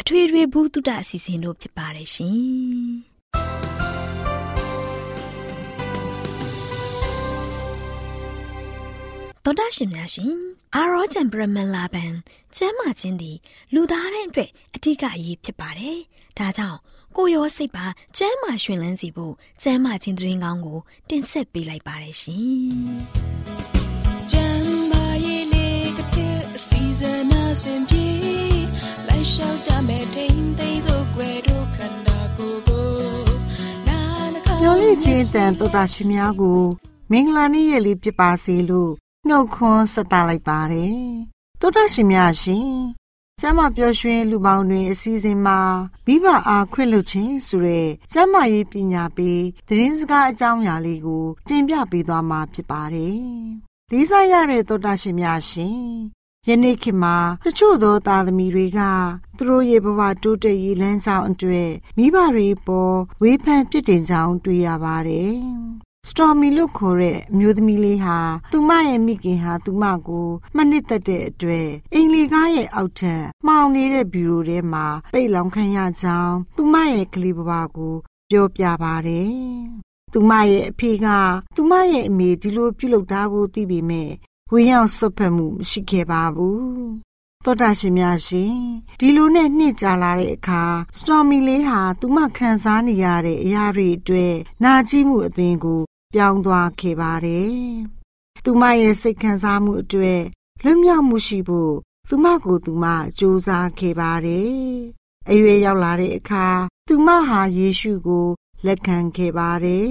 အထွေထွေဘုဒ္ဓအစီအစဉ်တို့ဖြစ်ပါတယ်ရှင်တော်တာရှင်များရှင်အာရောချံပရမလာဘန်ကျမ်းမာခြင်းသည်လူသားတိုင်းအတွက်အထူးအရေးဖြစ်ပါတယ်။ဒါကြောင့်ကိုရောစိတ်ပါကျမ်းမာရှင်လန်းစီဖို့ကျမ်းမာခြင်းသတင်းကောင်းကို တင်ဆက်ပေးလိုက်ပါတယ်ရှင်။ကျမ်းမာရေးလေးကတဲ့အစီအစဉ်အစဉ်ပြေ လိုက်လျှောက်တမဲ့ထိန်သိမ်းစို့ွယ်တို့ခန္ဓာကိုယ်ကိုနာနာခါပြောလိချင်းတန်တော်တာရှင်များကို မင်္ဂလာနေ့ရက်လေးဖြစ်ပါစေလို့နှုတ်ခွန်းဆက်တာလိုက်ပါတယ်တော်တာရှင်များရှင်ကျမပျော်ရွှင်လူပေါင်းတွင်အစည်းအဝေးမှာမိဘအားခွင့်လွှတ်ခြင်းဆိုရဲကျမရေးပညာပေးသတင်းစကားအကြောင်းအရာလေးကို တင်ပြပေးသွားမှာဖြစ်ပါတယ်။လေးစားရတဲ့သောတာရှင်များရှင် ယနေ့ခေတ်မှာတချို့သောသားသမီးတွေကသူတို့ရဲ့ဘဝတိုးတက်ရေးလမ်းဆောင်အတွက်မိဘတွေပေါ်ဝေဖန်ပြစ်တင်ကြောင်းတွေ့ရပါတယ်။စတော်မီလို့ခေါ်တဲ့အမျိုးသမီးလေးဟာသူမရဲ့မိခင်ဟာသူမကိုမှနစ်သက်တဲ့အတွက်အင်္ဂလိကားရဲ့အောက်ထပ်မှောင်နေတဲ့ဘီရိုထဲမှာပိတ်လောင်ခံရကြောင်းသူမရဲ့ကလေးဘဝကိုပြောပြပါတယ်။သူမရဲ့အဖေကသူမရဲ့အမေဒီလိုပြုလုပ်တာကိုသိပေမဲ့ ဝေရောက်ဆွတ်ဖက်မှုမရှိခဲ့ပါဘူးသောတာရှင်များရှင်ဒီလိုနဲ့နှစ်ကြာလာတဲ့အခါစတော်မီလေးဟာသူမခံစားနေရတဲ့အရာတွေအတွက်နာကျင်မှုအသွင်ကို ပြောင်းသွားခဲ့ပါတယ်သူမရဲ့စိတ်ခံစားမှုအတွက်လွတ်မြောက်မှုရှိဖို့သူမကိုသူမစူးစမ်းခဲ့ပါတယ်အရွယ်ရောက်လာတဲ့အခါသူမဟာယေရှုကိုလက်ခံခဲ့ပါတယ်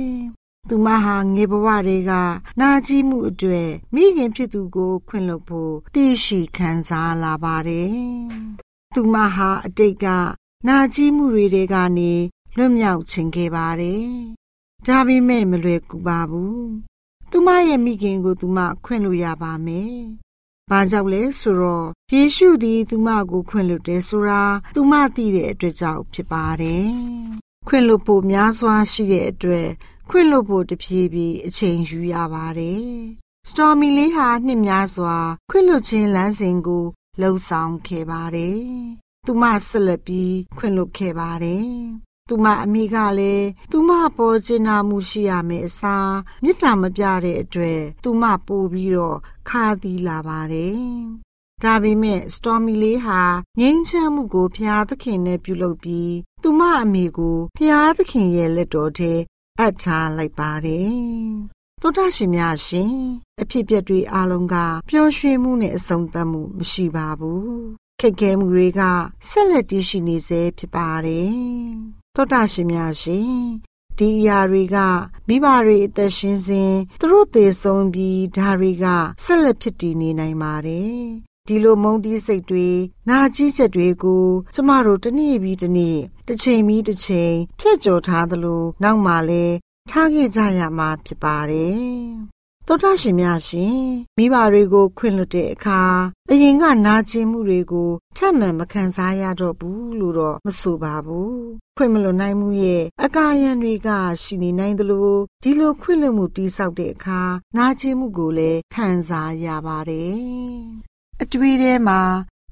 သူမဟာငေဘဝတွေကနာကျင်မှုအတွေ့မိခင်ဖြစ်သူကို ခွင့်လွှတ်ဖို့သိရှိခံစားလာပါတယ်။သူမဟာအတိတ်ကနာကျင်မှုတွေကနေလွတ်မြောက်ခြင်းခဲ့ပါတယ်။ဒါပေမဲ့မလွယ်ကူပါဘူး။သူမရဲ့မိခင်ကို သူမခွင့်လို့ရပါမယ်။ဘာကြောင့်လဲဆိုတော့ယေရှုသည်သူမကိုခွင့်လွှတ်တယ်ဆိုတာသူမသိတဲ့အတွက်ကြောင့်ဖြစ်ပါတယ်။ခွင့်လွှတ်ဖို့များစွာရှိတဲ့အတွက် ခွင့်လွတ်ဖို့တဖြည်းဖြည်းအချိန်ယူရပါတယ်။စတော်မီလေးဟာနှစ်များစွာ ခွင့်လွတ်ခြင်းလမ်းစဉ်ကိုလှုံ့ဆော်ခဲ့ပါတယ်။သူမဆက်လက်ပြီးခွင့်လွတ်ခဲ့ပါတယ်။သူမအမိကလည်းသူမပေါ်ကျင်နာမှုရှိရမယ်အစားမေတ္တာမပြတဲ့အတွက်သူမပို့ပြီးတော့ခါသီးလာပါတယ်။ဒါပေမဲ့စတော်မီလေးဟာငြိမ်းချမ်းမှုကိုဖျားသခင်နဲ့ပြုလုပ်ပြီး သူမအမိကိုဖျားသခင်ရဲ့လက်တော်ထဲ အပ်ထားလိုက်ပါတယ်။သောတာရှင်များရှင်အဖြစ်ပြက်တွေအလုံးကပျော်ရွှင်မှုနဲ့အဆုံးသတ်မှုမရှိပါဘူးခက်ခဲမှုတွေကဆက်လက်တည်ရှိနေစေဖြစ်ပါတယ်တောတာရှင်များရှင်ဒီအရာတွေကမိဘတွေအသက်ရှင်စဉ်သူတို့သေဆုံးပြီးဒါတွေကဆက်လက်ဖြစ်တည်နေနိုင်ပါတယ် ဒီလိုမုန်းတီးစိတ်တွေနာကြီးချက်တွေကိုကျမတို့တနေ့ပြီးတနေ့တစ်ချိန်ပြီးတစ်ချိန်ဖြတ်ကျော်ထားသလိုနောက်မှလည်းထားခဲ့ကြရမှာဖြစ်ပါတယ်သောတာရှင်များရှင်မိဘတွေကိုခွင့်လွတ်တဲ့အခါအရင်ကနာကျင်မှုတွေကိုထပ်မံမခံစားရတော့ဘူးလို့တော့မဆိုပါဘူးခွင့်မလွတ်နိုင်မှုရဲ့အကာအယံတွေကရှိနေနိုင်သလိုဒီလိုခွင့်လွတ်မှုတိဆောက်တဲ့အခါနာကျင်မှုကိုလည်းခံစားရပါတယ် အတွေ့ထဲမှာ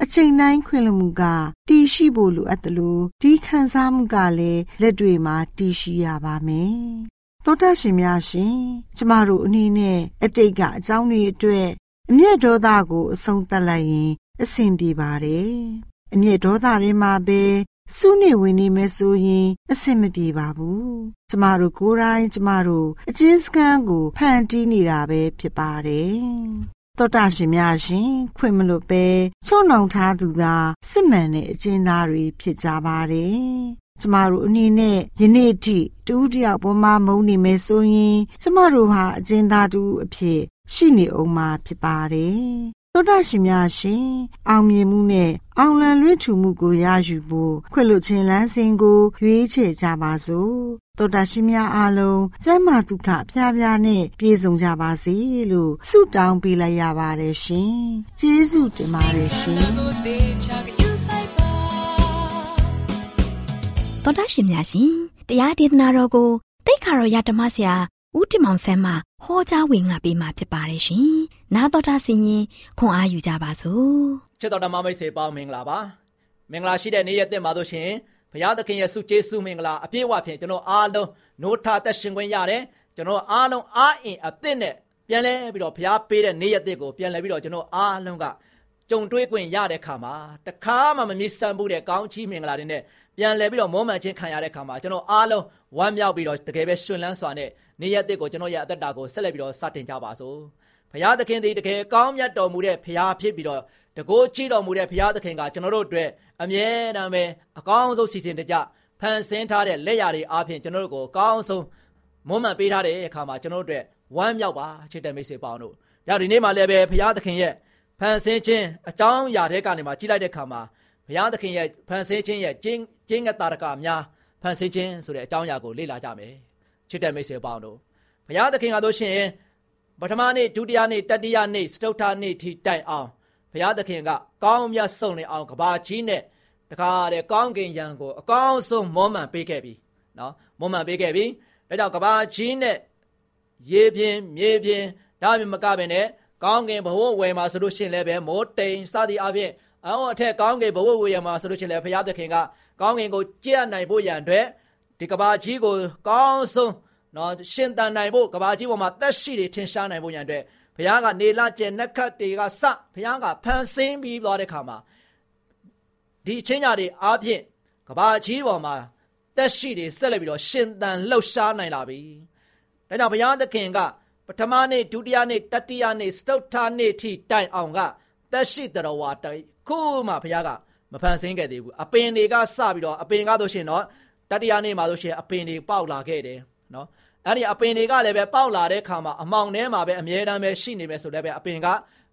အချိန်တိုင်းခွင့်လမှုကတည်ရှိဖို့လိုအပ်တယ်လို့ဒီခံစားမှုကလည်းလက်တွေမှာတည်ရှိရပါမယ်။သောတာရှင်များရှင်ကျမတို့အနေနဲ့အတိတ်ကအကြောင်းတွေအတွက်အမျက်ဒေါသကိုအဆုံးသတ်လိုက်ရင်အဆင်ပြေပါတယ်။အမျက်ဒေါသတွေမှာပဲစုနေဝင်နေမယ်ဆိုရင်အဆင်မပြေပါဘူး။ကျမတို့ကိုယ်တိုင်ကျမတို့အချင်းစကန်းကိုဖန်တီးနေတာပဲဖြစ်ပါတယ် တော်တာရှင်များရှင်ခွင့်မလို့ပဲချုံနှောင်ထားသူသာစစ်မှန်တဲ့အကျဉ်းသားတွေဖြစ်ကြပါတယ်။ကျမတို့အနေနဲ့ယနေ့ထိတူးတယောက်ပေါ်မှာမုန်းနေမယ်ဆိုရင်ကျမတို့ဟာအကျဉ်းသားတူအဖြစ်ရှိနေအောင်မှာဖြစ်ပါတယ်။သောတာရှင်များရှင်အောင်မြင်မှုနဲ့အောင်လံလွှင့်ထူမှုကိုရယူဖို့ခွင့်လွှတ်ခြင်းလမ်းစဉ်ကိုရွေးချယ်ကြပါစို့ တော်တာရှင်များအားလုံးကျမ်းမာဒုက္ခဖျားဖျားနဲ့ပြည့်စုံကြပါစေလို့ဆုတောင်းပေးလိုက်ရပါတယ်ရှင်။ကျေးဇူးတင်ပါတယ်ရှင်။တော်တာရှင်များရှင်တရားဒေသနာတော်ကိုတိတ်ခါတော်ရဓမ္မဆရာဦးတင်မောင်ဆန်းမှဟောကြားဝင်ငါပေးมาဖြစ်ပါတယ်ရှင်။နာတော်တာဆင်ရင်ခွန်အားယူကြပါစို့။ချစ်တော်ဓမ္မမိတ်ဆွေပေါင်းမင်္ဂလာပါ။မင်္ဂလာရှိတဲ့နေ့ရက်တင်ပါလို့ရှင်။ ဘုရားသခင်ရဲ့ဆုကျေးဇူးမင်္ဂလာအပြည့်အဝဖြင့်ကျွန်တော်အားလုံးနိုးထသက်ရှင်ခွင့်ရတယ်ကျွန်တော်အားလုံးအားအင်အသစ်နဲ့ပြန်လဲပြီးတော့ဘုရားပေးတဲ့နေ့ရက်တစ်ကိုပြန်လဲပြီးတော့ကျွန်တော်အားလုံးကကြုံတွေးခွင့်ရတဲ့ခါမှာတခါမှမမြင်ဆန်ဘူးတဲ့ကောင်းချီးမင်္ဂလာတွေနဲ့ပြန်လဲပြီးတော့မောမှန်ခြင်းခံရတဲ့ခါမှာကျွန်တော်အားလုံးဝမ်းမြောက်ပြီးတော့တကယ်ပဲရှင်လန်းစွာနဲ့နေ့ရက်တစ်ကိုကျွန်တော်ရဲ့အသက်တာကိုဆက်လက်ပြီးတော့စတင်ကြပါစို့ဘုရားသခင်သည်တကယ်ကောင်းမြတ်တော်မူတဲ့ဘုရားဖြစ်ပြီးတော့ တကိုးကြည့်တော်မူတဲ့ဘုရားသခင်ကကျွန်တော်တို့အတွက်အမြဲတမ်းပဲအကောင်းဆုံးစီစဉ်တကြဖန်ဆင်းထားတဲ့လက်ရာတွေအားဖြင့်ကျွန်တော်တို့ကိုအကောင်းဆုံးမွမ်းမံပေးထားတဲ့အခါမှာကျွန်တော်တို့အတွက်ဝမ်းမြောက်ပါချစ်တဲ့မိတ်ဆွေပေါင်းတို့။ဒါဒီနေ့မှလည်းပဲဘုရားသခင်ရဲ့ဖန်ဆင်းခြင်းအကြောင်းအရာတွေကနေမှကြည့်လိုက်တဲ့အခါမှာဘုရားသခင်ရဲ့ဖန်ဆင်းခြင်းရဲ့ကျင်းကျင်းငတ်တာရကများဖန်ဆင်းခြင်းဆိုတဲ့အကြောင်းအရာကိုလေ့လာကြမယ်။ချစ်တဲ့မိတ်ဆွေပေါင်းတို့ဘုရားသခင်ကတို့ရှင်ပထမနေ့ဒုတိယနေ့တတိယနေ့စတုတ္ထနေ့ထိတိုင်အောင် ဘုရားသခင်က ကောင်းမြတ်ဆုံးနေအောင်ကဘာကြီးနဲ့တခါတဲ့ကောင်းကင်ယံကိုအကောင်းဆုံးမောမှန်ပေးခဲ့ပြီနော်မောမှန်ပေးခဲ့ပြီဒါကြောင့်ကဘာကြီးနဲ့ရေပြင်းမြေပြင်းဒါမှမကပဲနဲ့ကောင်းကင်ဘဝဝယ်မှာဆိုလို့ရှိရင်လည်းပဲမိုးတိမ်စသည်အပြင်အော်အထက်ကောင်းကင်ဘဝဝယ်မှာဆိုလို့ရှိရင်လည်းဘုရားသခင်ကကောင်းကင်ကိုကြည့်နိုင်ဖို့ရန်အတွက်ဒီကဘာကြီးကိုကောင်းဆုံးနော်ရှင်တန်နိုင်ဖို့ကဘာကြီးပေါ်မှာသက်ရှိတွေထင်ရှားနိုင်ဖို့ရန်အတွက် ဘုရားကနေလာကျင်နက်ခတ်တွေကစဘုရားကဖန်ဆင်းပြီးသွားတဲ့ခါမှာဒီအချင်းညာတွေအားဖြင့်ကဘာကြီးပေါ်မှာတက်ရှိတွေဆက်လက်ပြီးတော့ရှင်သန်လှုပ်ရှားနိုင်လာပြီ။ဒါကြောင့်ဘုရားသခင်ကပထမနေ့ဒုတိယနေ့တတိယနေ့စတုတ္ထနေ့ထိတိုင်အောင်ကတက်ရှိတော်ဝါတိုင်ခုမှဘုရားကမဖန်ဆင်းခဲ့သေးဘူး။အပင်တွေကစပြီးတော့အပင်ကားဆိုရှင်တော့တတိယနေ့မှာဆိုရှင်အပင်တွေပေါက်လာခဲ့တယ်နော်။ အဲ့ဒီအပင်တွေကလည်းပဲပေါက်လာတဲ့ခါမှာအမောင်ထဲမှာပဲအမြဲတမ်းပဲရှိနေမယ်ဆိုလည်းပဲအပင်က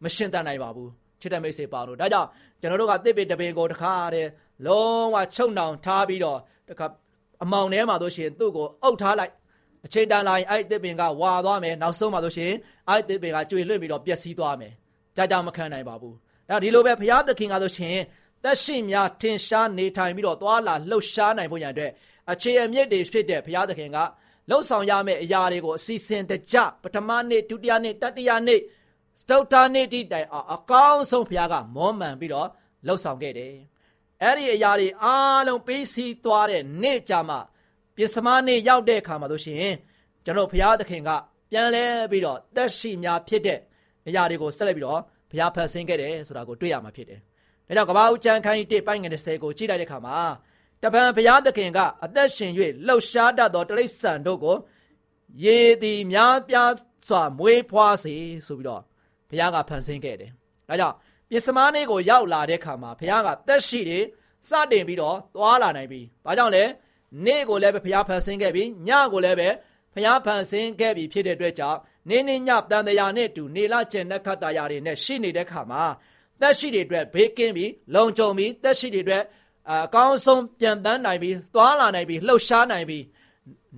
မရှင်းတတ်နိုင်ပါဘူး။ချစ်တဲ့မိတ်ဆွေပေါင်းတို့ဒါကြောင့်ကျွန်တော်တို့ကတစ်ပင်တပင်ကိုတခါတည်းလုံးဝချုပ်နှောင်ထားပြီးတော့တခါအမောင်ထဲမှာဆိုရှင်သူ့ကိုအုပ်ထားလိုက်အချိန်တန်လာရင်အဲ့တစ်ပင်ကဝါသွားမယ်နောက်ဆုံးမှာဆိုရှင်အဲ့တစ်ပင်ကကျွေလွင့်ပြီးတော့ပျက်စီးသွားမယ်ကြာကြာမခံနိုင်ပါဘူးဒါဒီလိုပဲဘုရားသခင်ကဆိုရှင်သက်ရှိများထင်ရှားနေထိုင်ပြီးတော့သွာလာလှုပ်ရှားနိုင်ဖို့ရန်အတွက်အခြေအမြစ်တွေဖြစ်တဲ့ဘုရားသခင်က လှုပ်ဆောင်ရမယ့်အရာတွေကိုအစီအစဉ်တကျပထမနေ့ဒုတိယနေ့တတိယနေ့စတုတ္ထနေ့တိတိုင်အောင်အကောင်းဆုံးဘုရားကမောမှန်ပြီးတော့လှုပ်ဆောင်ခဲ့တယ်။အဲ့ဒီအရာတွေအားလုံးပြီးစီးသွားတဲ့နေ့ကြမှာပြစ္စမနေ့ရောက်တဲ့အခါမှာတို့ရှင်ကျွန်တော်ဘုရားသခင်ကပြန်လဲပြီးတော့တက်ရှိများဖြစ်တဲ့အရာတွေကိုဆက်လက်ပြီးတော့ဘုရားဖန်ဆင်းခဲ့တယ်ဆိုတာကိုတွေ့ရမှာဖြစ်တယ်။ဒါကြောင့်ကဘာဦးကျမ်းခန်းကြီး1ပိုင်းငယ်30ကိုကြည့်လိုက်တဲ့အခါမှာ တပံဘုရားသခင်ကအသက်ရှင်၍လှုပ်ရှားတတ်သောတိရစ္ဆာန်တို့ကိုရေသည်များပြားစွာမွေးဖွားစေဆိုပြီးတော့ဘုရားကဖန်ဆင်းခဲ့တယ်။ဒါကြောင့်ပပြစ်စမားနေ့ကိုရောက်လာတဲ့ခါမှာဘုရားကသက်ရှိတွေစတင်ပြီးတော့သွားလာနိုင်ပြီ။ဘာကြောင့်လဲနေ့ကိုလည်းပဲဘုရားဖန်ဆင်းခဲ့ပြီညကိုလည်းပဲဘုရားဖန်ဆင်းခဲ့ပြီဖြစ်တဲ့အတွက်ကြောင့်နေနေညတန်တရာနဲ့တူနေလကျင်တဲ့ခတ်တာယာတွေနဲ့ရှိနေတဲ့ခါမှာသက်ရှိတွေအတွက်ဘေးကင်းပြီးလုံခြုံပြီးသက်ရှိတွေအတွက် အကောင်းဆုံးပြန်တန်းနိုင်ပြီးသွားလာနိုင်ပြီးလှုပ်ရှားနိုင်ပြီး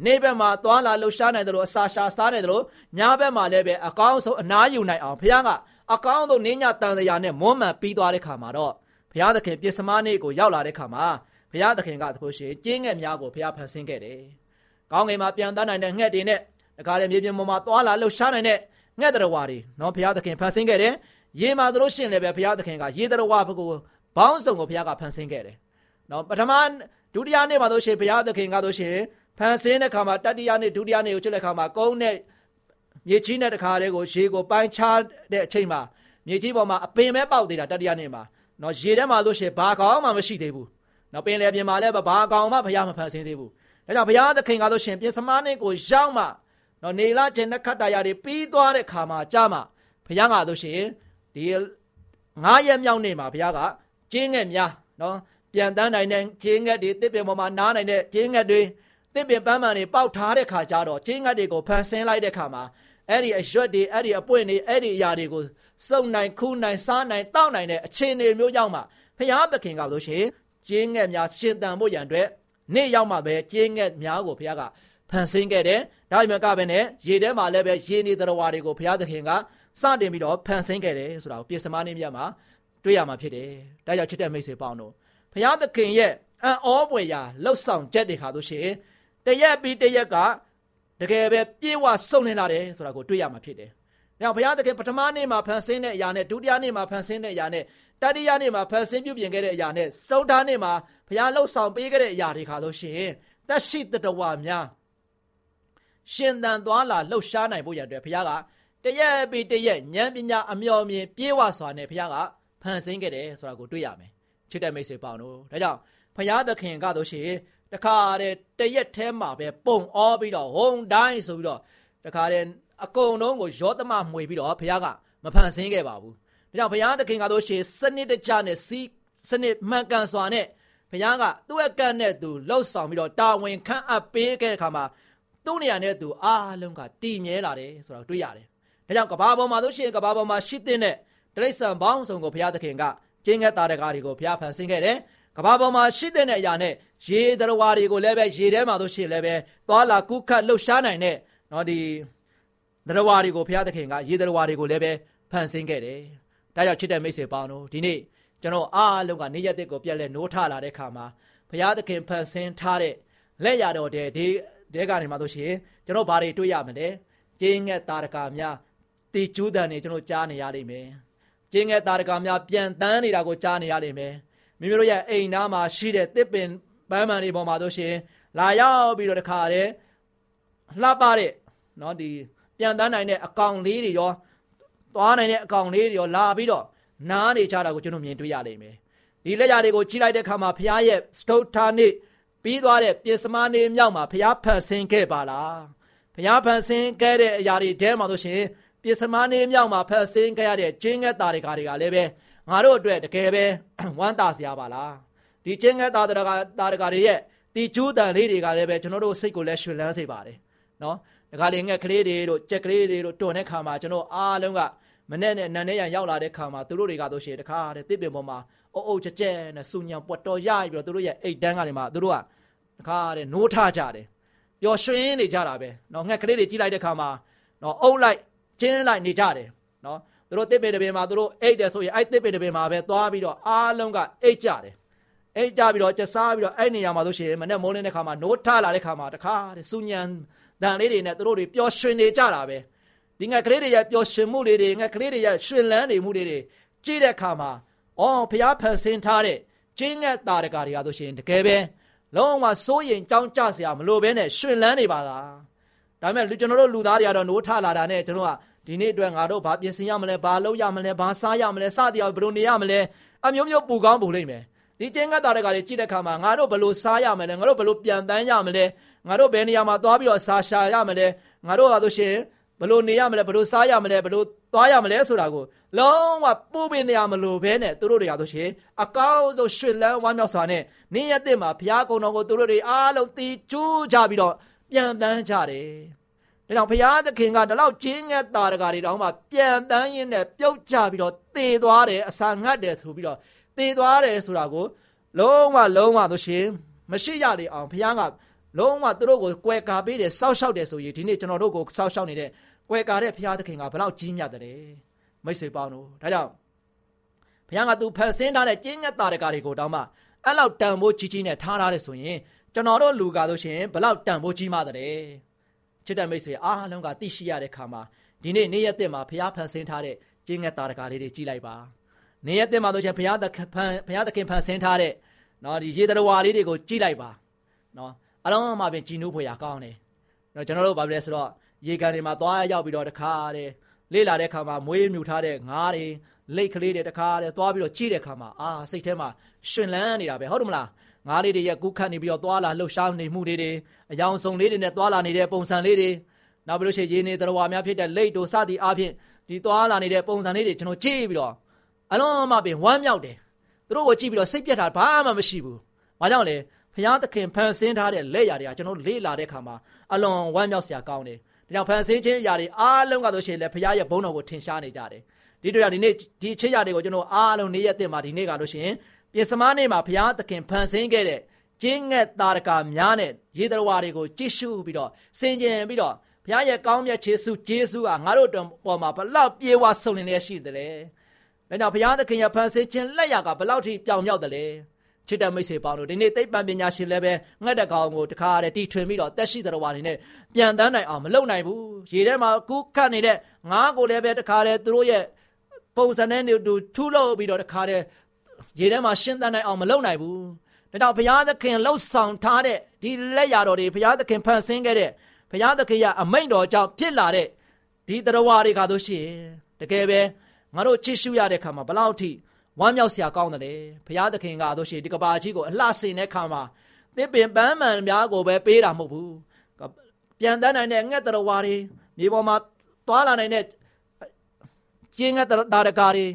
နေဘက်မှာသွားလာလှုပ်ရှားနိုင်တယ်လို့အစာရှာစားနိုင်တယ်လို့ညဘက်မှာလည်းပဲအကောင်းဆုံးအနားယူနိုင်အောင်ဘုရားကအကောင်းဆုံးနေညတန်တရာနဲ့မွမ်းမံပြီးသွားတဲ့ခါမှာတော့ဘုရားသခင်ပြစ်စမနေ့ကိုရောက်လာတဲ့ခါမှာဘုရားသခင်ကတခုရှိကျင်းငယ်များကိုဘုရားဖန်ဆင်းခဲ့တယ်။ကောင်းကင်မှာပြန်တန်းနိုင်တဲ့ငှက်တွေနဲ့တခါလေမြေပြင်ပေါ်မှာသွားလာလှုပ်ရှားနိုင်တဲ့ငှက်တော်ဝါတွေနော်ဘုရားသခင်ဖန်ဆင်းခဲ့တယ်။ရေမှာတို့ရှင်လည်းပဲဘုရားသခင်ကရေတော်ဝါဘကိုဘောင်းစုံကိုဘုရားကဖန်ဆင်းခဲ့တယ်။ နော်ပထမဒုတိယနေ့မှာတို့ရှင်ဘုရားသခင်ကတို့ရှင်ဖန်ဆင်းတဲ့ခါမှာတတိယနေ့ဒုတိယနေ့ကိုချစ်တဲ့ခါမှာကုန်းနဲ့မြေကြီးနဲ့တခါတည်းကိုရေကိုပိုင်းခြားတဲ့အချိန်မှာမြေကြီးပေါ်မှာအပင်ပဲပေါက်သေးတာတတိယနေ့မှာနော်ရေထဲမှာလို့ရှိရင်ဘာကောင်မှမရှိသေးဘူးနော်ပင်လယ်ပြင်မှာလည်းဘာကောင်မှဘုရားမဖန်ဆင်းသေးဘူးဒါကြောင့်ဘုရားသခင်ကဆိုရှင်ပြင်စမနေ့ကိုရောက်မှနော်နေလာခြင်းနဲ့ခတ်တရားတွေပြီးသွားတဲ့ခါမှာကြာမှဘုရားကဆိုရှင်ဒီငါးရက်မြောက်နေ့မှာဘုရားကကျင်းငယ်များနော် ပြန်တန်းနိုင်တဲ့ကျင်းငယ်တွေတစ်ပင်ပေါ်မှာနားနိုင်တဲ့ကျင်းငယ်တွေတစ်ပင်ပန်းပန်းတွေပေါက်ထားတဲ့ခါကျတော့ကျင်းငယ်တွေကိုဖန်ဆင်းလိုက်တဲ့ခါမှာအဲ့ဒီအရွက်တွေအဲ့ဒီအပွင့်တွေအဲ့ဒီအရာတွေကိုစုံနိုင်ခူးနိုင်စားနိုင်တောက်နိုင်တဲ့အခြေအနေမျိုးရောက်မှဖျားသခင်ကလို့ရှိရင်ကျင်းငှက်များရှင်တန်ဖို့ရန်အတွက်နေ့ရောက်မှပဲကျင်းငှက်များကိုဖျားကဖန်ဆင်းခဲ့တယ်။ဒါပေမဲ့ကပဲနဲ့ရေထဲမှာလည်းပဲရေနေတော်ဝါတွေကိုဖျားသခင်ကစတင်ပြီးတော့ဖန်ဆင်းခဲ့တယ်ဆိုတာကိုပြေစမနေ့မြတ်မှာတွေ့ရမှာဖြစ်တယ်။ဒါကြောင့်ချစ်တဲ့မိတ်ဆွေပေါင်းတို့ ဖျားသခင်ရဲ့အံ့ဩပွေရာလှုပ်ဆောင်ချက်တွေခါလို့ရှိရင်တရက်ပြီးတရက်ကတကယ်ပဲပြေဝစုံလင်လာတယ်ဆိုတာကိုတွေ့ရမှာဖြစ်တယ်။ဒါဘုရားသခင်ပထမနေ့မှာဖန်ဆင်းတဲ့အရာနဲ့ဒုတိယနေ့မှာဖန်ဆင်းတဲ့အရာနဲ့တတိယနေ့မှာဖန်ဆင်းပြုပြင်ခဲ့တဲ့အရာနဲ့စတုတ္ထနေ့မှာဘုရားလှုပ်ဆောင်ပေးခဲ့တဲ့အရာတွေခါလို့ရှိရင်သက်ရှိတတဝါများရှင်သန်သွားလာလှုပ်ရှားနိုင်ဖို့ရတဲ့ဘုရားကတရက်ပြီးတရက်ဉာဏ်ပညာအမျှော်မြင်ပြေဝစွာနဲ့ဘုရားကဖန်ဆင်းခဲ့တယ်ဆိုတာကိုတွေ့ရမယ် ချစ်တဲ့မိတ်ဆွေပေါင်းတို့ဒါကြောင့်ဘုရားသခင်ကတို့ရှိရင်တခါတည်းတရက်ထဲမှာပဲပုံအောပြီးတော့ဟုံတိုင်းဆိုပြီးတော့တခါတည်းအကုန်လုံးကိုရောသမမှွေပြီးတော့ဘုရားကမဖန်ဆင်းခဲ့ပါဘူးဒါကြောင့်ဘုရားသခင်ကတော့ရှေစနစ်တကျနဲ့စီးစနစ်မှန်ကန်စွာနဲ့ဘုရားကသူ့အကန့်နဲ့သူလှုပ်ဆောင်ပြီးတော့တာဝန်ခံအပ်ပေးခဲ့တဲ့အခါမှာသူ့နေရာနဲ့သူအားလုံးကတည်မြဲလာတယ်ဆိုတာတွေ့ရတယ်ဒါကြောင့်ကဘာပေါ်မှာဆိုရှင်ကဘာပေါ်မှာရှိတဲ့တိရစ္ဆာန်ပေါင်းစုံကိုဘုရားသခင်က ကျင်းငတ်တာတကားတွေကိုဘုရားဖန်ဆင်းခဲ့တယ်ကဘာပေါ်မှာရှိတဲ့အရာနဲ့ရေသရဝါတွေကိုလည်းပဲရေထဲမှာဆိုရှင်လည်းပဲသွာလာကုခတ်လှုပ်ရှားနိုင်တဲ့เนาะဒီသရဝါတွေကိုဘုရားသခင်ကရေသရဝါတွေကိုလည်းပဲဖန်ဆင်းခဲ့တယ်။ဒါကြောင့်ချစ်တဲ့မိတ်ဆွေပေါင်းတို့ဒီနေ့ကျွန်တော်အားလုံးကနေရက်တဲ့ကိုပြက်လက်နိုးထလာတဲ့ခါမှာဘုရားသခင်ဖန်ဆင်းထားတဲ့လက်ရတော်တဲ့ဒီတဲကနေမှဆိုရှင်ကျွန်တော်ဘာတွေတွေ့ရမလဲ။ကျင်းငက်တာရကာများတီကျူးတန်နေကျွန်တော်ကြားနေရလိမ့်မယ်။ ကျင်းငက်တာရကာများပြန်တန်းနေတာကိုကြားနေရလိမ့်မယ်။မိမိတို့ရဲ့အိမ်သားမှာရှိတဲ့တစ်ပင်ပန်းမှန်တွေပေါ်မှာဆိုရှင်လာရောက်ပြီးတော့တခါတည်းလှပတဲ့เนาะဒီပြန်တန်းနိုင်တဲ့အကောင်လေးတွေရောသွားနိုင်တဲ့အကောင်လေးတွေရောလာပြီးတော့နားနေကြတာကိုကျွန်တော်မြင်တွေ့ရလိမ့်မယ်ဒီလက်ရတွေကိုကြီးလိုက်တဲ့အခါမှာဘုရားရဲ့စတုထာနေ့ပြီးသွားတဲ့ပြင်စမနေမြောက်မှာဘုရားဖန်ဆင်းခဲ့ပါလားဘုရားဖန်ဆင်းခဲ့တဲ့အရာတွေတဲမှာဆိုရှင် ပြင်စမနေမြောက်မှာဖန်ဆင်းခဲ့ရတဲ့ကျင်းငတ်တာတွေကတွေကလည်းပဲငါတို့အတွက်တကယ်ပဲဝမ်းသာစရာပါလားဒီချင်းငဲသားတရကတာရကတွေရဲ့ဒီကျူးတန်လေးတွေကလည်းပဲကျွန်တော်တို့စိတ်ကိုလည်းရွှင်လန်းစေပါတယ်နော်ဒါကလေးငှက်ကလေးတွေတို့ကြက်ကလေးတွေတို့တွန်တဲ့ခါမှာကျွန်တော်အားလုံးကမနဲ့နဲ့နန်းနဲ့ရရောက်လာတဲ့ခါမှာသူတို့တွေကတို့ရှိတခါတဲ့တစ်ပင်ပေါ်မှာအုပ်အုပ်ကြက်ကြက်နဲ့စူညံပွက်တော်ရပြီးတော့သူတို့ရဲ့အိတ်တန်းကနေမှသူတို့ကတခါတဲ့နိုးထကြတယ်ပျော်ရွှင်နေကြတာပဲနော်ငှက်ကလေးတွေကြီးလိုက်တဲ့ခါမှာနော်အုပ်လိုက် ချင်းလိုက်နေကြတယ်နော်သူတို့တစ်ပင်တစ်ပင်မှာသူတို့အိတ်တယ်ဆိုရင်အဲ့တစ်ပင်တစ်ပင်မှာပဲသွားပြီးတော့အားလုံးကအိတ်ကြတယ်အိတ်ကြပြီးတော့ကျစားပြီးတော့အဲ့နေရာမှာဆိုရှင်မနဲ့မိုးလင်းတဲ့ခါမှာနိုးထလာတဲ့ခါမှာတခါတဲ့စူညံတန်လေးတွေနဲ့သူတို့တွေပျော်ရွှင်နေကြတာပဲဒီငါကလေးတွေရဲ့ပျော်ရွှင်မှုလေးတွေငါကလေးတွေရဲ့ရွှင်လန်းနေမှုလေးတွေကြည့်တဲ့အခါမှာအော်ဖျားဖန်ဆင်းထားတဲ့ကျင်းငတ်တာတကာတွေကဆိုရှင်တကယ်ပဲလုံးဝစိုးရင်ကြောင်းကြစရာမလိုဘဲနဲ့ရွှင်လန်းနေပါလား ဒါပေမဲ့ကျွန်တော်တို့လူသားတွေကတော့နိုးထလာတာနဲ့ကျွန်တော်ကဒီနေ့အတွက်ငါတို့ဘာပြင်ဆင်ရမလဲဘာလုပ်ရမလဲဘာစားရမလဲစသည်အောင်ဘယ်လိုနေရမလဲအမျိုးမျိုးပူကောင်းပူလိမ့်မယ်ဒီကျင်းကတ်တာတွေကလည်းကြည့်တဲ့အခါမှာငါတို့ဘယ်လိုစားရမလဲငါတို့ဘယ်လိုပြန်တန်းရမလဲငါတို့ဘယ်နေရာမှာသွားပြီးတော့စားရှာရမလဲငါတို့ကဆိုရှင်ဘလို့နေရမလဲဘလို့စားရမလဲဘလို့သွားရမလဲဆိုတာကိုလုံးဝပူပင်နေရမလို့ဘဲနဲ့သူတို့တွေကဆိုရှင်အကောင်းဆုံးရွှေလန်းဝမ်းမြောက်စွာနဲ့နေ့ရက်တဲ့မှာဘုရားကုံတော်ကိုသူတို့တွေအားလုံးတီးကျူးကြပြီးတော့ ပြန်တန်းကြတယ်။ဒါကြောင့်ဘုရားသခင်ကဒီလောက်ကျင်းငတ်တာတကာတွေတောင်မှပြန်တန်းရင်းနဲ့ပြုတ်ကြပြီးတော့တည်သွားတယ်အစာငတ်တယ်ဆိုပြီးတော့တည်သွားတယ်ဆိုတာကို လုံးဝလုံးဝဆိုရှင်မရှိရလေအောင်ဘုရားကလုံးဝသူတို့ကိုကွယ်ကာပေးတယ်စောက်ရှောက်တယ်ဆိုရင်ဒီနေ့ကျွန်တော်တို့ကိုစောက်ရှောက်နေတဲ့ကွယ်ကာတဲ့ဘုရားသခင်ကဘလောက်ကြီးမြတ်တယ်မိတ်ဆွေပေါင်းတို့ဒါကြောင့်ဘုရားကသူဖန်ဆင်းထားတဲ့ကျင်းငတ်တာတကာတွေကိုတောင်မှအဲ့လောက်တန်ဖိုးကြီးကြီးနဲ့ထားထားတယ်ဆိုရင် ကျွန်တော်တို့လူကားဆိုရှင်ဘလောက်တန်ဖိုးကြီးမှတဲ့ချစ်တဲ့မိတ်ဆွေအားလုံးကသိရှိရတဲ့ခါမှာဒီနေ့နေ့ရက်တဲ့မှာဘုရားဖန်ဆင်းထားတဲ့ကျင်းငတ်တာတကာလေးတွေကြီးလိုက်ပါနေရက်တဲ့မှာဆိုရှင်ဘုရားသခင်ဖန်ဘုရားသခင်ဖန်ဆင်းထားတဲ့နော်ဒီရေတရဝါလေးတွေကိုကြီးလိုက်ပါနော်အလုံးအမပင်ကြည်နူးဖွယ်ရာကောင်းတယ်နော်ကျွန်တော်တို့ဘာဖြစ်လဲဆိုတော့ရေကန်တွေမှာသွားရောက်ပြီးတော့တခါတဲ့လေ့လာတဲ့ခါမှာမွေးမြူထားတဲ့ငါးတွေလိတ်ကလေးတွေတခါတဲ့သွားပြီးတော့ကြည့်တဲ့ခါမှာအာစိတ်ထဲမှာရှင်လန်းနေတာပဲဟုတ်တယ်မလား ငါးလေးတွေရဲ့ကူးခတ်နေပြီးတော့သွားလာလှုပ်ရှားနေမှုတွေတွေအယောင်စုံလေးတွေနဲ့သွားလာနေတဲ့ပုံစံလေးတွေနောက်ပြီးလို့ရှိရင်ရေနေတော်ဝါများဖြစ်တဲ့လိတ်တို့စသည်အားဖြင့်ဒီသွားလာနေတဲ့ပုံစံလေးတွေကျွန်တော်ကြည့်ပြီးတော့အလုံးအမပင်ဝမ်းမြောက်တယ်သူတို့ကိုကြည့်ပြီးတော့စိတ်ပြတ်တာဘာမှမရှိဘူး။ဘာကြောင့်လဲဖျားသခင်ဖန်ဆင်းထားတဲ့လက်ရာတွေကကျွန်တော်လေးလာတဲ့ခါမှာအလွန်ဝမ်းမြောက်စရာကောင်းတယ်။ဒါကြောင့်ဖန်ဆင်းခြင်းအရာတွေအားလုံးကဆိုရှင်လေဖျားရဲ့ဘုန်းတော်ကိုထင်ရှားနေကြတယ်။ဒီတို့ကြောင့်ဒီနေ့ဒီအချက်ရာတွေကိုကျွန်တော်အားလုံးနေ့ရက်တင်မှာဒီနေ့ကလို့ရှင် ပြင်စမနေ့မှာဖျားသခင်ဖန်ဆင်းခဲ့တဲ့ကျင်းငက်တာရကများနဲ့ရေတရဝါတွေကိုကြည့်ရှုပြီးတော့စင်ကြင်ပြီးတော့ဘုရားရဲ့ကောင်းမြတ်ခြေဆုဂျေဆုကငါတို့ပေါ်မှာဘလောက်ပြေဝဆုံနေနေရှိတယ်။ဒါကြောင့်ဘုရားသခင်ရဲ့ဖန်ဆင်းခြင်းလက်ရကဘလောက်ထိပြောင်မြောက်တယ်လဲ။ချစ်တဲ့မိတ်ဆွေပေါင်းတို့ဒီနေ့သိပ္ပံပညာရှင်လည်းပဲငှက်တကောင်ကိုတခါတည်းတီထွင်ပြီးတော့တက်ရှိတော်ဝါနေနဲ့ပြန်တန်းနိုင်အောင်မလုပ်နိုင်ဘူး။ရေထဲမှာကူးခတ်နေတဲ့ငါးကိုလည်းပဲတခါတည်းသူတို့ရဲ့ပုံစံနဲ့တူထူးလို့ပြီးတော့တခါတည်း ရေထဲမှာရှင်းတန်းနိုင်အောင်မလုပ်နိုင်ဘူး။ဒါကြောင့်ဘုရားသခင်လှုပ်ဆောင်ထားတဲ့ဒီလက်ရတော်တွေဘုရားသခင်ဖန်ဆင်းခဲ့တဲ့ဘုရားသခင်ရဲ့အမိန့်တော်ကြောင့်ဖြစ်လာတဲ့ဒီတရားဝါတွေကတို့ရှိရင်တကယ်ပဲငါတို့ချစ်ရှုရတဲ့ခါမှာဘလောက်ထိဝမ်းမြောက်စရာကောင်းတယ်ဘုရားသခင်ကတို့ရှိဒီကဘာကြီးကိုအလှဆင်တဲ့ခါမှာသစ်ပင်ပန်းမှန်များကိုပဲပေးတာမဟုတ်ဘူးပြန်တန်းနိုင်တဲ့ငှက်တရားဝါတွေမြေပေါ်မှာတွာလာနိုင်တဲ့ကျင်းငှက်တာရကာတွေ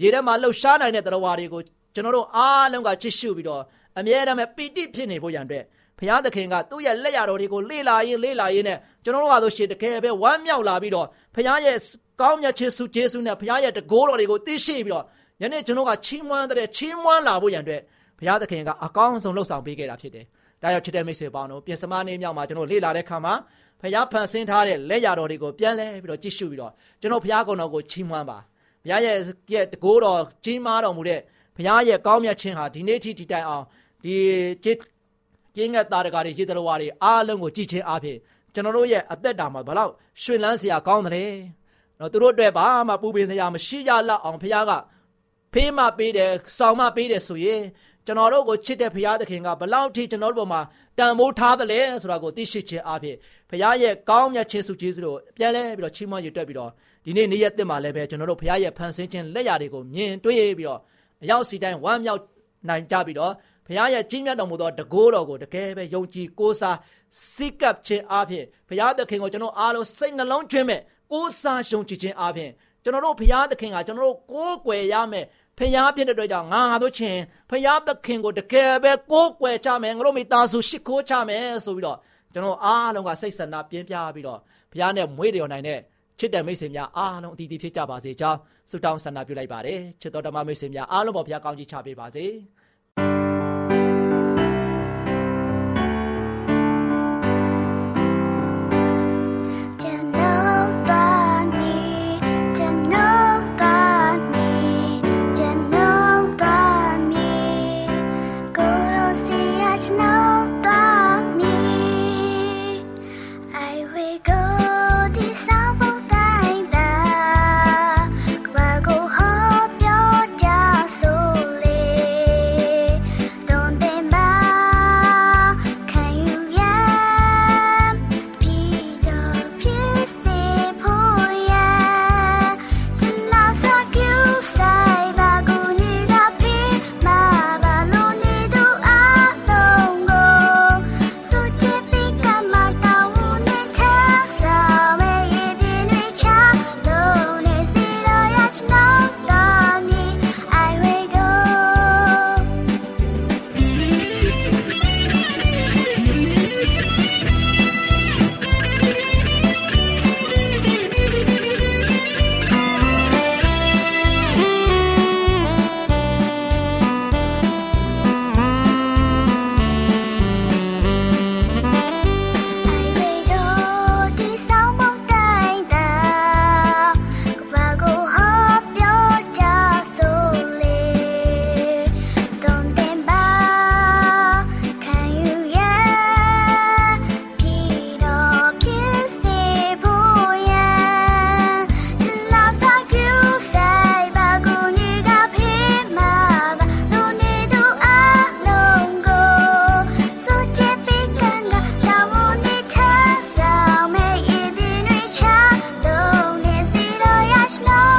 ရေထဲမှာလှုပ်ရှားနိုင်တဲ့တရားဝါတွေကို ကျွန်တော်တို့အားလုံးကချစ်ရှုပြီးတော့အမြဲတမ်းပီတိဖြစ်နေဖို့ရန်အတွက်ဘုရားသခင်ကသူ့ရဲ့လက်ရတော်တွေကိုလေ့လာရင်းလေ့လာရင်းနဲ့ကျွန်တော်တို့ကဆိုရှင်တကယ်ပဲဝမ်းမြောက်လာပြီးတော့ဘုရားရဲ့ကောင်းမြတ်ခြင်းစုကျေးဇူးနဲ့ဘုရားရဲ့တကိုးတော်တွေကိုသိရှိပြီးတော့ယနေ့ကျွန်တော်ကချီးမွမ်းတဲ့ချီးမွမ်းလာဖို့ရန်အတွက်ဘုရားသခင်ကအကောင်းဆုံးလှုပ်ဆောင်ပေးခဲ့တာဖြစ်တယ်။ဒါကြောင့်ချစ်တဲ့မိတ်ဆွေပေါင်းတို့ပြင်စမနေ့မြောက်မှာကျွန်တော်လေ့လာတဲ့ခါမှာဘုရားဖန်ဆင်းထားတဲ့လက်ရတော်တွေကိုပြန်လဲပြီးတော့ကြည့်ရှုပြီးတော့ကျွန်တော်ဘုရားကုံတော်ကိုချီးမွမ်းပါ။ဘုရားရဲ့ရဲ့တကိုးတော်ကြီးမားတော်မူတဲ့ ဘုရားရဲ့ကောင်းမြတ်ခြင်းဟာဒီနေ့ထိဒီတိုင်အောင်ဒီကျင်းငတ်သားတကားတွေရေတရဝါတွေအားလုံးကိုကြည်ချင်းအားဖြင့်ကျွန်တော်တို့ရဲ့အသက်တာမှာဘလောက်ရှင်လန်းစရာကောင်းတယ်နော်သူတို့အတွက်ဘာမှပူပင်စရာမရှိကြလောက်အောင်ဘုရားကဖေးမပေးတယ်စောင်းမပေးတယ်ဆိုရင်ကျွန်တော်တို့ကိုချစ်တဲ့ဘုရားသခင်ကဘလောက်ထိကျွန်တော်တို့ပေါ်မှာတန်ဖိုးထားတယ်လဲဆိုတာကိုသိရှိခြင်းအားဖြင့်ဘုရားရဲ့ကောင်းမြတ်ခြင်းစုကျေးဇူးတို့ပြန်လဲပြီးတော့ချီးမွမ်းရတက်ပြီးတော့ဒီနေ့နေ့ရက်တက်မှာလည်းပဲကျွန်တော်တို့ဘုရားရဲ့ဖန်ဆင်းခြင်းလက်ရာတွေကိုမြင်တွေ့ပြီးတော့ အရောက်စီတိုင်းဝမ်းမြောက်နိုင်ကြပြီးတော့ဘုရားရဲ့ကြီးမြတ်တော်မူသောတကိုးတော်ကိုတကယ်ပဲယုံကြည်ကိုးစားစိတ်ကပ်ခြင်းအပြင်ဘုရားသခင်ကိုကျွန်တော်အားလုံးစိတ်နှလုံးကျွင်းမဲ့ကိုးစားယုံကြည်ခြင်းအပြင်ကျွန်တော်တို့ဘုရားသခင်ကကျွန်တော်တို့ကိုးကွယ်ရမယ်ဖျားဖြစ်တဲ့အတွက်ကြောင့်ငါငါတို့ချင်းဖျားသခင်ကိုတကယ်ပဲကိုးကွယ်ကြမယ်ငါတို့မိသားစုရှိခိုးကြမယ်ဆိုပြီးတော့ကျွန်တော်အားလုံးကစိတ်ဆန္ဒပြင်းပြပြီးတော့ဘုရားနဲ့မွေးလျော်နိုင်တဲ့ချစ်တဲ့မိတ်ဆွေများအားလုံးအတီးတီးဖြစ်ကြပါစေကြောင်း ဆုတောင်းဆန္ဒပြုလိုက်ပါတယ်ချစ်တော်ဓမ္မမိတ်ဆွေများအားလုံးပေါ်ဘုရားကောင်းချီးချပေးပါစေ love.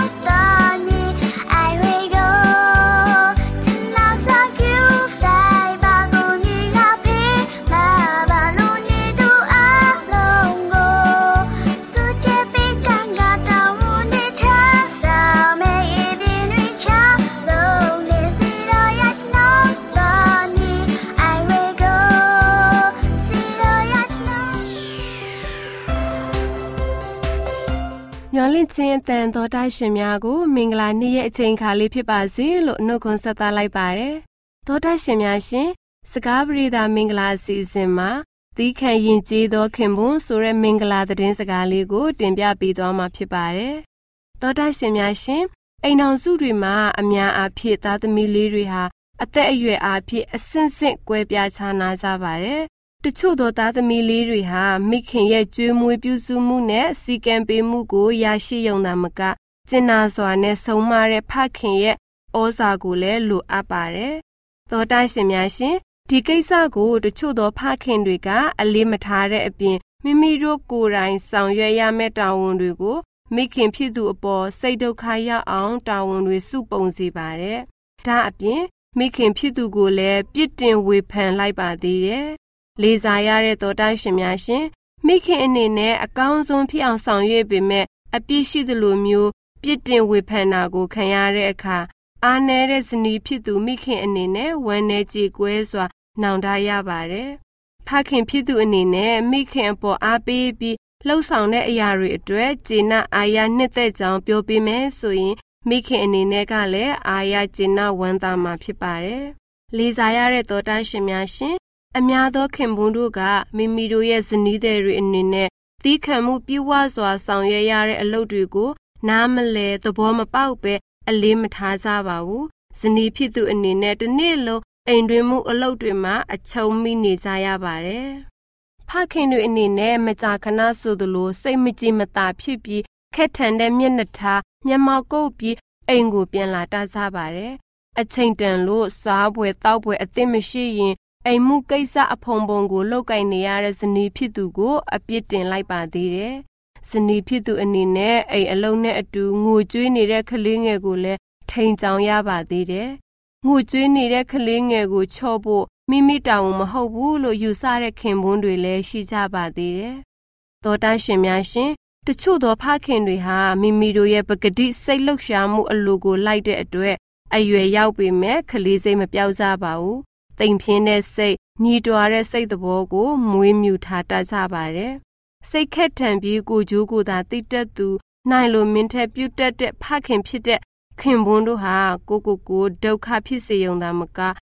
တန်တော်တာရှင်များကိုမင်္ဂလာနေ့ရဲ့အချိန်ခါလေးဖြစ်ပါစေလို့နှုတ်ခွန်းဆက်သလိုက်ပါတယ်။တော်တာရှင်များရှင်စကားပရိသာမင်္ဂလာအစီအစဉ်မှာသီးခံရင်ကျေးသောခင်ပွန်းဆိုတဲ့မင်္ဂလာသတင်းစကားလေးကို တင်ပြပေးသွားမှာဖြစ်ပါတယ်။တော်တာရှင်များရှင်အိမ်တော်စုတွေမှာအများအားဖြင့်သားသမီးလေးတွေဟာအသက်အရွယ်အားဖြင့်အဆင့်ဆင့်ကွဲပြားခြားနားကြပါတယ်။ တချို့သောသားသမီးလေးတွေဟာမိခင်ရဲ့ကျွေးမွေးပြုစုမှုနဲ့စီကံပေးမှုကိုရရှိရုံသာမကကျင်နာစွာနဲ့ဆုံးမတဲ့ဖခင်ရဲ့ဩဇာကိုလည်းလိုအပ်ပါတယ်။သောတာရှင်များရှင်ဒီကိစ္စကိုတချို့သောဖခင်တွေက အလေးမထားတဲ့အပြင်မိမိတို့ကိုယ်တိုင်ဆောင်ရွက်ရမယ့်တာဝန်တွေကို မိခင်ဖြစ်သူအပေါ်စိတ်ဒုက္ခရောက်အောင်တာဝန်တွေစုပုံစီပါတယ်။ဒါအပြင်မိခင်ဖြစ်သူကိုလည်းပြစ်တင်ဝေဖန်လိုက်ပါသေးတယ်။ လေးစားရတဲ့တော်တာရှင်များရှင်မိခင်အနေနဲ့အကောင်းဆုံးဖြစ်အောင်ဆောင်ရွက်ပေမဲ့အပြစ်ရှိသလိုမျိုးပြစ်တင်ဝေဖန်တာကိုခံရတဲ့အခါအားနည်းတဲ့ဇနီးဖြစ်သူမိခင်အနေနဲ့ဝမ်းနည်းကြေကွဲစွာနှောင်တရပါတယ်။ဖခင်ဖြစ်သူအနေနဲ့မိခင်အပေါ်အားပေးပြီးလှုပ်ဆောင်တဲ့အရာတွေအတွက်ဂျေနအာရနှစ်သက်ကြောင်းပြောပြမယ်ဆိုရင်မိခင်အနေနဲ့ကလည်းအာရဂျေနဝမ်းသာမှာဖြစ်ပါတယ်။လေးစားရတဲ့တော်တာရှင်များရှင် အများသောခင်ပွန်းတို့ကမိမိတို့ရဲ့ဇနီးသည်တွေအနေနဲ့သီးခံမှုပြည့်ဝစွာဆောင်ရွက်ရတဲ့အလုပ်တွေကို နားမလဲသဘောမပေါက်ပဲအလေးမထားကြပါဘူး။ဇနီးဖြစ်သူအနေနဲ့တစ်နေ့လုံးအိမ်တွင်မှုအလုပ်တွေမှာအချုံမိနေကြရပါတယ်။ဖခင်တွေအနေနဲ့မကြာခဏဆိုသလိုစိတ်မကြည်မသာဖြစ်ပြီးခက်ထန်တဲ့မျက်နှာထားမျက်မှောက်ကုပ်ပြီးအိမ်ကိုပြန်လာတစားပါတယ်။အချိန်တန်လို့စားပွဲတောက်ပွဲအသင့်မရှိရင် အိမ်မှုကိစ္စအဖုံဖုံကိုလောက်ကင်နေရတဲ့ဇနီးဖြစ်သူကို အပြစ်တင်လိုက်ပါသေးတယ်။ဇနီးဖြစ်သူအနေနဲ့အိမ်အလုံးနဲ့အတူငိုကြွေးနေတဲ့ကလေးငယ်ကိုလည်းထိန်ချောင်ရပါသေးတယ်။ငိုကြွေးနေတဲ့ကလေးငယ်ကိုချော့ဖို့မိမိတောင်းမဟုတ်ဘူးလို့ယူဆတဲ့ခင်ပွန်းတွေလည်းရှိကြပါသေးတယ်။သောတာရှင်များရှင်တချို့သောဖခင်တွေဟာမိမိတို့ရဲ့ပဂတိစိတ်လှုပ်ရှားမှုအလိုကိုလိုက်တဲ့အတွက်အရွယ်ရောက်ပေမဲ့ကလေးစိတ်မပြောက်ကြပါဘူး။ တိမ်ပြင်းတဲ့စိတ်ညီတွာတဲ့စိတ်သဘောကိုမွေးမြူထားတတ်ကြပါတယ်။စိတ်ခက်ထန်ပြီးကိုကြိုးကိုသာတိတ်တက်သူနိုင်လိုမင်းထက်ပြုတ်တက်တဲ့ဖခင်ဖြစ်တဲ့ခင်ပွန်းတို့ဟာကိုကိုကိုဒုက္ခဖြစ်စေုံသာမက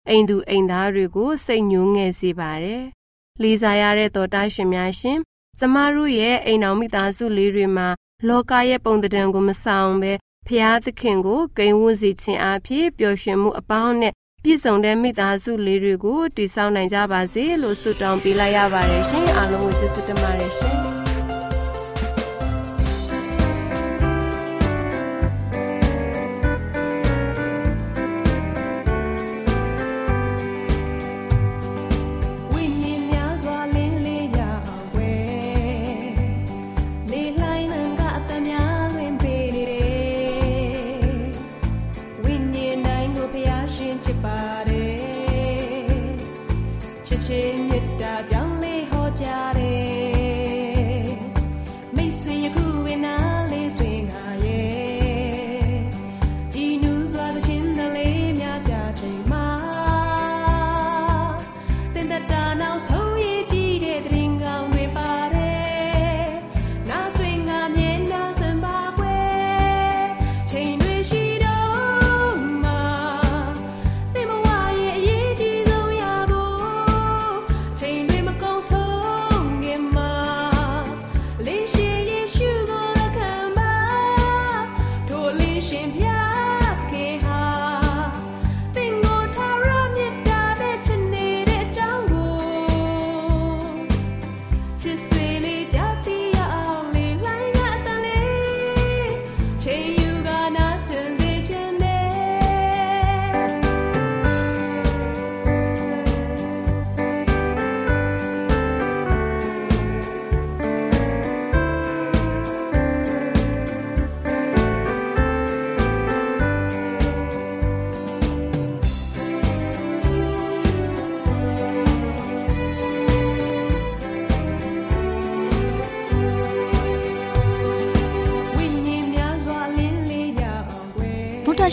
အိမ်သူအိမ်သားတွေကိုစိတ်ညှိုးငယ်စေပါတယ်။လေးစားရတဲ့တော်တာရှင်များရှင်ကျမတို့ရဲ့အိမ်တော်မိသားစုလေးတွေမှာလောကရဲ့ပုံသဏ္ဍာန်ကိုမဆောင်ဘဲဖျားသခင်ကိုဂိမ်းဝတ်စေခြင်းအဖြစ်ပျော်ရွှင်မှုအပေါင်းနဲ့ ပြည့်စုံတဲ့မိသားစုလေးတွေကိုတည်ဆောက်နိုင်ကြပါစေလို့ဆုတောင်းပေးလိုက်ရပါတယ်ရှင်အားလုံးကိုကျေးဇူးတင်ပါတယ်ရှင်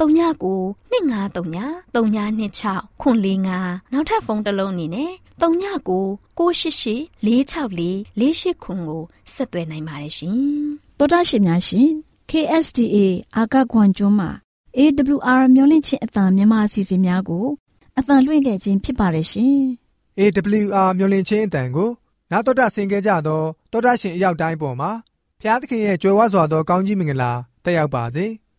39 2939 3926ခွန်45နောက်ထပ်ဖုန်းတစ်လုံးအနေနဲ့39 688 464 48ခွန်ကိုဆက်သွယ်နိုင်ပါတယ်ရှင်တော်တာရှင်များရှင် KSTA အာကခွန်ကျွန်းမှာ AWR မျော်လင့်ခြင်းအတန်မြန်မာအစီအစဉ်များကိုအတန်လွှင့်ခဲ့ခြင်းဖြစ်ပါတယ်ရှင်။ AWR မျော်လင့်ခြင်းအတန်ကိုနာတော်တာဆင် गे ကြတော့တောတာရှင်အရောက်တိုင်းပေါ်မှာဖျားသခင်ရဲ့ကြွယ်ဝစွာသောကောင်းကြီးမင်္ဂလာတက်ရောက်ပါစေ။